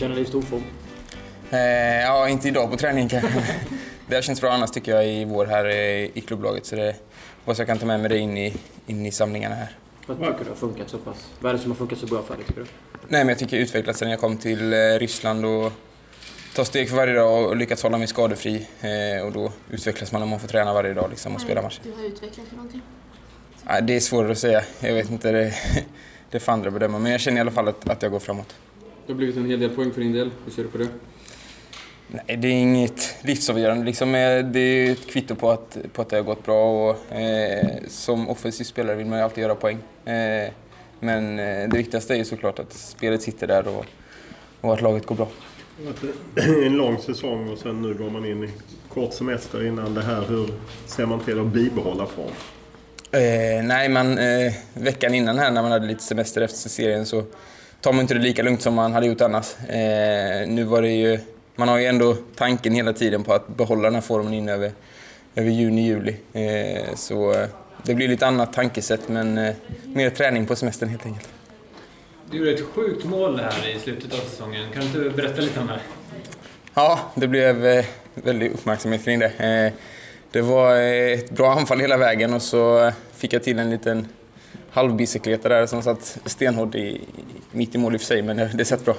känner dig i stor form? Eh, ja, inte idag på träningen kanske. det har känts bra annars tycker jag i vår här eh, i klubblaget. Så det hoppas jag kan ta med mig det in i, in i samlingarna här. Vad tycker du har funkat så pass? Vad är det som har funkat så bra för dig tycker du? Nej, men jag tycker jag utvecklats sen jag kom till eh, Ryssland och tar steg för varje dag och lyckats hålla mig skadefri. Eh, och då utvecklas man om man får träna varje dag liksom, och spela matcher. Du har utvecklat för någonting? Nej, det är svårare att säga. Jag vet inte. Det, det får andra bedöma. Men jag känner i alla fall att, att jag går framåt. Det har blivit en hel del poäng för din del. Hur ser du på det? Nej, det är inget livsavgörande. Liksom, det är ett kvitto på att, på att det har gått bra. Och, eh, som offensiv spelare vill man ju alltid göra poäng. Eh, men eh, det viktigaste är ju såklart att spelet sitter där och, och att laget går bra. En lång säsong och sen nu går man in i kort semester innan det här. Hur ser man till att bibehålla form? Eh, nej, man, eh, veckan innan här när man hade lite semester efter serien så tar man inte det lika lugnt som man hade gjort annars. Eh, nu var det ju, man har ju ändå tanken hela tiden på att behålla den här formen in över, över juni, juli. Eh, så eh, det blir lite annat tankesätt men eh, mer träning på semestern helt enkelt. Du gjorde ett sjukt mål här i slutet av säsongen. Kan du inte berätta lite om det? Ja, det blev eh, väldigt uppmärksamhet kring det. Eh, det var ett bra anfall hela vägen och så fick jag till en liten halvbicykleta där som satt stenhårt i, mitt i mål i och för sig, men det, det satt bra.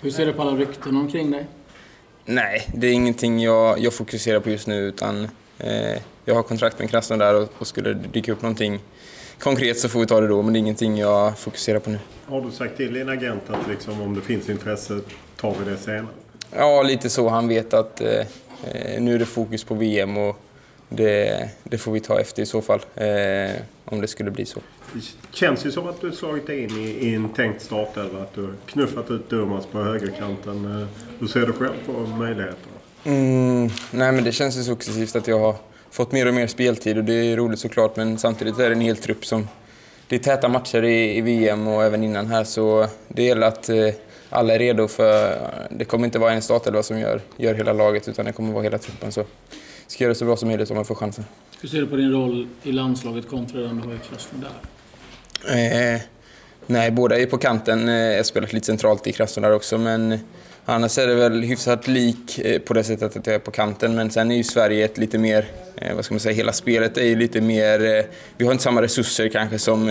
Hur ser du på alla rykten omkring dig? Nej, det är ingenting jag, jag fokuserar på just nu utan eh, jag har kontrakt med Krasnodar och, och skulle det dyka upp någonting konkret så får vi ta det då, men det är ingenting jag fokuserar på nu. Har du sagt till din agent att liksom, om det finns intresse tar vi det senare? Ja, lite så. Han vet att eh, eh, nu är det fokus på VM och det, det får vi ta efter i så fall, eh, om det skulle bli så. Det känns ju som att du slagit dig in i, i en tänkt startelva. Att du knuffat ut Durmaz på högerkanten. Eh, Hur ser du själv på möjligheterna? Mm, nej, men det känns ju successivt att jag har fått mer och mer speltid och det är roligt såklart, men samtidigt är det en hel trupp som... Det är täta matcher i, i VM och även innan här, så det gäller att eh, alla är redo för... Det kommer inte vara en startelva som gör, gör hela laget, utan det kommer vara hela truppen. Så ska göra det så bra som möjligt om man får chansen. Hur ser du på din roll i landslaget kontra den du har i Krasnodar? Eh, nej, båda är på kanten. Eh, jag har spelat lite centralt i Krasnodar också, men annars är det väl hyfsat lik eh, på det sättet att jag är på kanten. Men sen är ju Sverige ett lite mer, eh, vad ska man säga, hela spelet är ju lite mer... Vi har inte samma resurser kanske som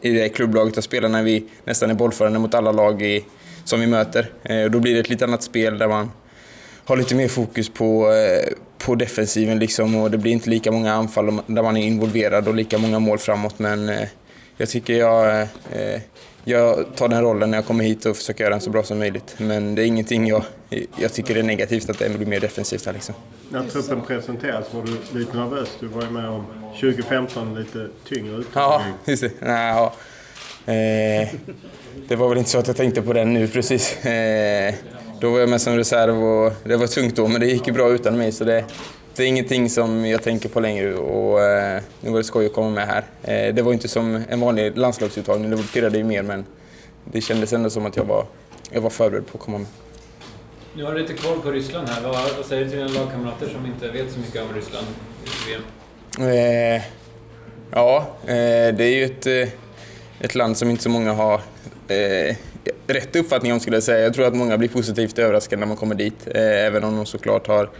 i det klubblaget att spela när vi nästan är bollförande mot alla lag i, som vi möter. Och då blir det ett lite annat spel där man har lite mer fokus på, på defensiven liksom och det blir inte lika många anfall där man är involverad och lika många mål framåt. Men eh, jag tycker jag, eh, jag tar den rollen när jag kommer hit och försöker göra den så bra som möjligt. Men det är ingenting jag, jag tycker är negativt att det blir mer defensivt här liksom. När truppen presenteras var du lite nervös. Du var ju med om 2015 lite tyngre Ja, uttagning. just det. Nej, ja. Eh, det var väl inte så att jag tänkte på den nu precis. Eh, då var jag med som reserv och det var tungt då, men det gick ju bra utan mig. Så det, det är ingenting som jag tänker på längre och eh, nu var det skoj att komma med här. Eh, det var inte som en vanlig landslagsuttagning, det pirrade ju mer men det kändes ändå som att jag var, jag var förberedd på att komma med. Nu har du lite koll på Ryssland här. Vad, vad säger du till dina lagkamrater som inte vet så mycket om Ryssland i VM? Eh, ja, eh, det är ju ett, eh, ett land som inte så många har eh, rätt uppfattning om skulle jag säga. Jag tror att många blir positivt överraskade när man kommer dit, eh, även om de såklart har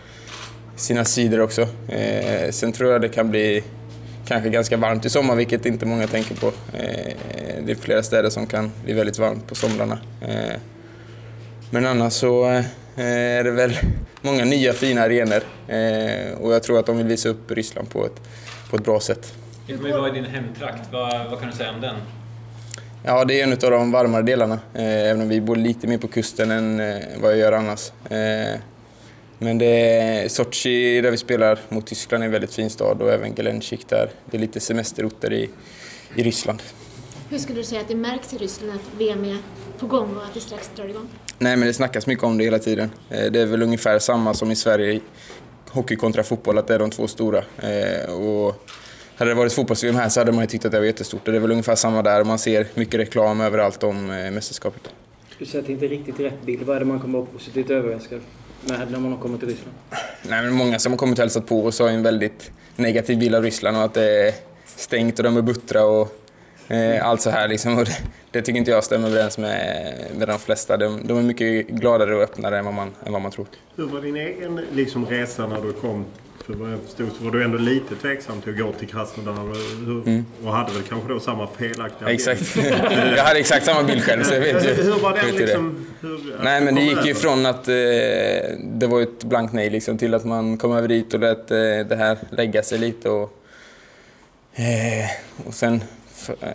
sina sidor också. Eh, sen tror jag det kan bli kanske ganska varmt i sommar, vilket inte många tänker på. Eh, det är flera städer som kan bli väldigt varmt på somrarna. Eh, men annars så eh, är det väl många nya fina arenor eh, och jag tror att de vill visa upp Ryssland på ett, på ett bra sätt. Det kommer ju vara i din hemtrakt. Vad, vad kan du säga om den? Ja, det är en av de varmare delarna, eh, även om vi bor lite mer på kusten än eh, vad jag gör annars. Eh, men det är Sochi, där vi spelar mot Tyskland, är en väldigt fin stad och även Gelenkik där. Det är lite semesterorter i, i Ryssland. Hur skulle du säga att det märks i Ryssland att VM är på gång och att det strax drar igång? Nej, men det snackas mycket om det hela tiden. Det är väl ungefär samma som i Sverige, hockey kontra fotboll, att det är de två stora. Och hade det varit fotbolls här så hade man ju tyckt att det var jättestort. Det är väl ungefär samma där. Man ser mycket reklam överallt om eh, mästerskapet. Du säger att det inte är riktigt rätt bild. Vad är det man kommer vara positivt överraskad med när man har kommit till Ryssland? Nej, men många som har kommit och hälsat på oss har en väldigt negativ bild av Ryssland och att det är stängt och de är buttra och Eh, allt så här liksom. Och det, det tycker inte jag stämmer överens med, med de flesta. De, de är mycket gladare och öppnare än vad man, än vad man tror. Hur var din egen liksom, resa när du kom? För vad jag förstod så var du ändå lite tveksam till att gå till Krasnodar. Hur- Och hade väl kanske då samma felaktiga bild. Exakt. jag hade exakt samma bild själv så jag vet ju. Hur var den ju det. liksom? Hur, Nej men det gick ju över? från att eh, det var ett blankt nej liksom, till att man kom över dit och lät eh, det här lägga sig lite. Och, eh, och sen f- eh,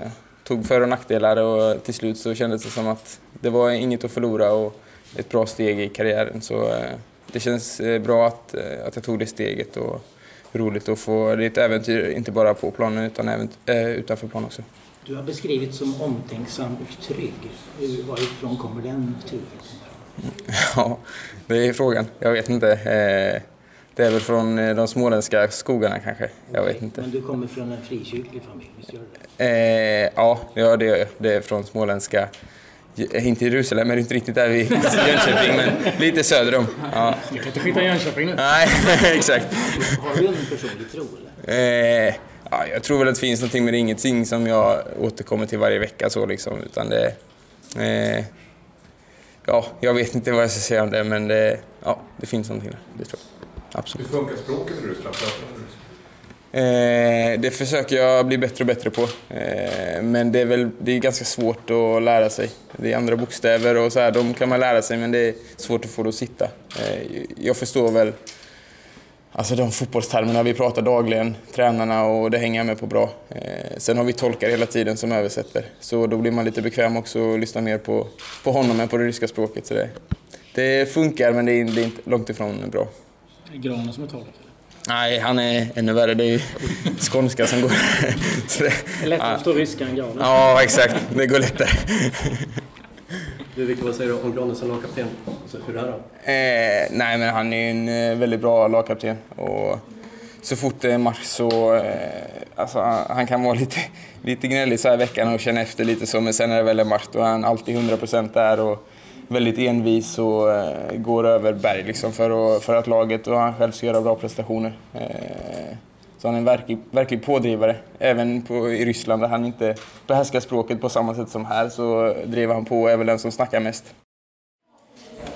tog för och nackdelar och till slut så kändes det som att det var inget att förlora och ett bra steg i karriären. Så eh, det känns eh, bra att, eh, att jag tog det steget och roligt att få, det är ett äventyr inte bara på planen utan även eh, utanför planen också. Du har beskrivits som omtänksam och trygg. Varifrån kommer den tryggheten? Ja, det är frågan. Jag vet inte. Det är väl från de småländska skogarna kanske. Jag vet inte. Men du kommer från en frikyrklig familj, visst gör du det? Ja, ja, det gör jag. Det är från småländska... eh, Inte Jerusalem, men inte riktigt där vid Jönköping, men lite söder om. Ja. Du kan inte skita Jönköping nu. Nej, exakt. Har du en personlig tro eller? Eh, ja, jag tror väl att det finns någonting, men det är ingenting som jag återkommer till varje vecka. Så liksom, utan det, eh, ja, jag vet inte vad jag ska säga om det, men det, ja, det finns någonting där. Det tror jag. Absolut. Hur funkar språket i Ryssland? Eh, det försöker jag bli bättre och bättre på. Eh, men det är, väl, det är ganska svårt att lära sig. Det är andra bokstäver och så här, de kan man lära sig men det är svårt att få det att sitta. Eh, jag förstår väl alltså de fotbollstermerna vi pratar dagligen, tränarna och det hänger jag med på bra. Eh, sen har vi tolkar hela tiden som översätter. Så då blir man lite bekväm också och lyssnar mer på, på honom än på det ryska språket. Så det, det funkar men det är, det är inte långt ifrån bra. Är Granen som är tolk? Nej, han är ännu värre. Det är ju skånska som går. Så det, Det är lättare att förstå ryska än granen. ja, exakt. Det går lättare. Du, Victor, vad säger du om Granen som lagkapten? Alltså, hur är han? Eh, nej, men han är en eh, väldigt bra lagkapten. Och så fort det är match så... Eh, alltså, han, kan vara lite, lite gnällig så här i veckan och känna efter lite så, men sen när det väl är match då är han alltid 100% där och väldigt envis och eh, går över berg liksom för, att, för att laget och han själv ska göra bra prestationer. Eh, så han är en verklig, verklig pådrivare. Även på, i Ryssland där han inte behärskar språket på samma sätt som här så driver han på och är väl den som snackar mest.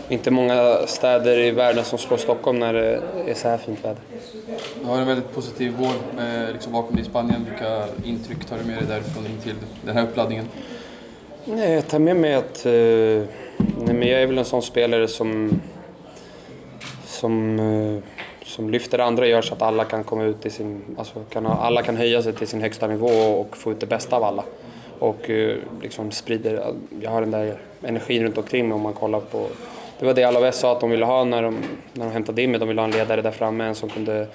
Inte många städer i världen som slår Stockholm när det är så här fint väder. Jag har en väldigt positiv vår med liksom bakom dig i Spanien. Vilka intryck tar du med dig därifrån in till den här uppladdningen? Nej, jag tar med mig att... Eh, nej, men jag är väl en sån spelare som... Som, eh, som lyfter andra och gör så att alla kan komma ut i sin... Alltså kan, alla kan höja sig till sin högsta nivå och få ut det bästa av alla. Och eh, liksom sprider... Jag har den där energin runt omkring mig om man kollar på... Det var det Alaves sa att de ville ha när de, när de hämtade in mig. De ville ha en ledare där framme, en som kunde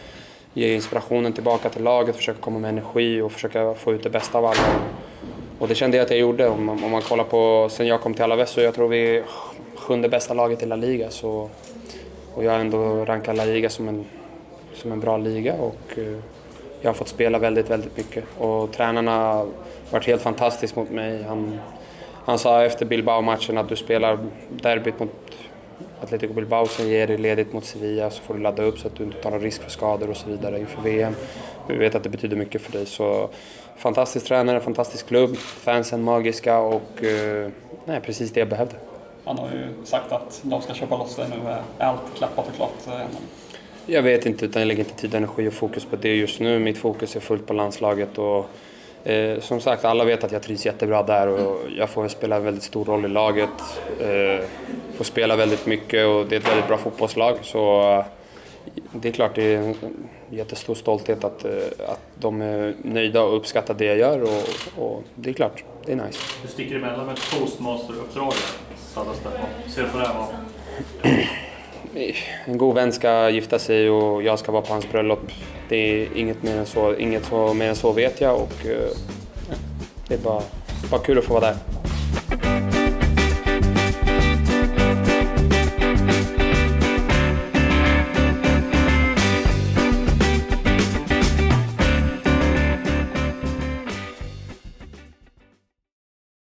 ge inspirationen tillbaka till laget, försöka komma med energi och försöka få ut det bästa av alla. Och det kände jag att jag gjorde. Om man, om man kollar på sen jag kom till Alaves så jag tror vi är sjunde bästa laget i La Liga. Så, och jag har ändå rankat La Liga som en, som en bra liga och eh, jag har fått spela väldigt, väldigt mycket. Och tränarna har varit helt fantastiska mot mig. Han, han sa efter Bilbao-matchen att du spelar derbyt mot Atletico Bilbao, sen ger dig ledigt mot Sevilla så får du ladda upp så att du inte tar någon risk för skador och så vidare inför VM. Vi vet att det betyder mycket för dig. Så fantastisk tränare, fantastisk klubb, fansen magiska och eh, nej, precis det jag behövde. Han har ju sagt att de ska köpa loss det nu. Är allt klappat och klart? eh, Jag vet inte, utan jag lägger inte tid, energi och fokus på det just nu. Mitt fokus är fullt på landslaget och eh, som sagt, alla vet att jag trivs jättebra där och jag får spela en väldigt stor roll i laget. Eh, får spela väldigt mycket och det är ett väldigt bra fotbollslag. Så det är klart det är en jättestor stolthet att, eh, att de är nöjda och uppskattar det jag gör och, och det är klart, det är nice. Du sticker emellan med ett toastmaster-uppdrag. Ser du på det här? En god vän ska gifta sig och jag ska vara på hans bröllop. Det är inget mer än så, inget mer än så vet jag och eh, det är bara, bara kul att få vara där.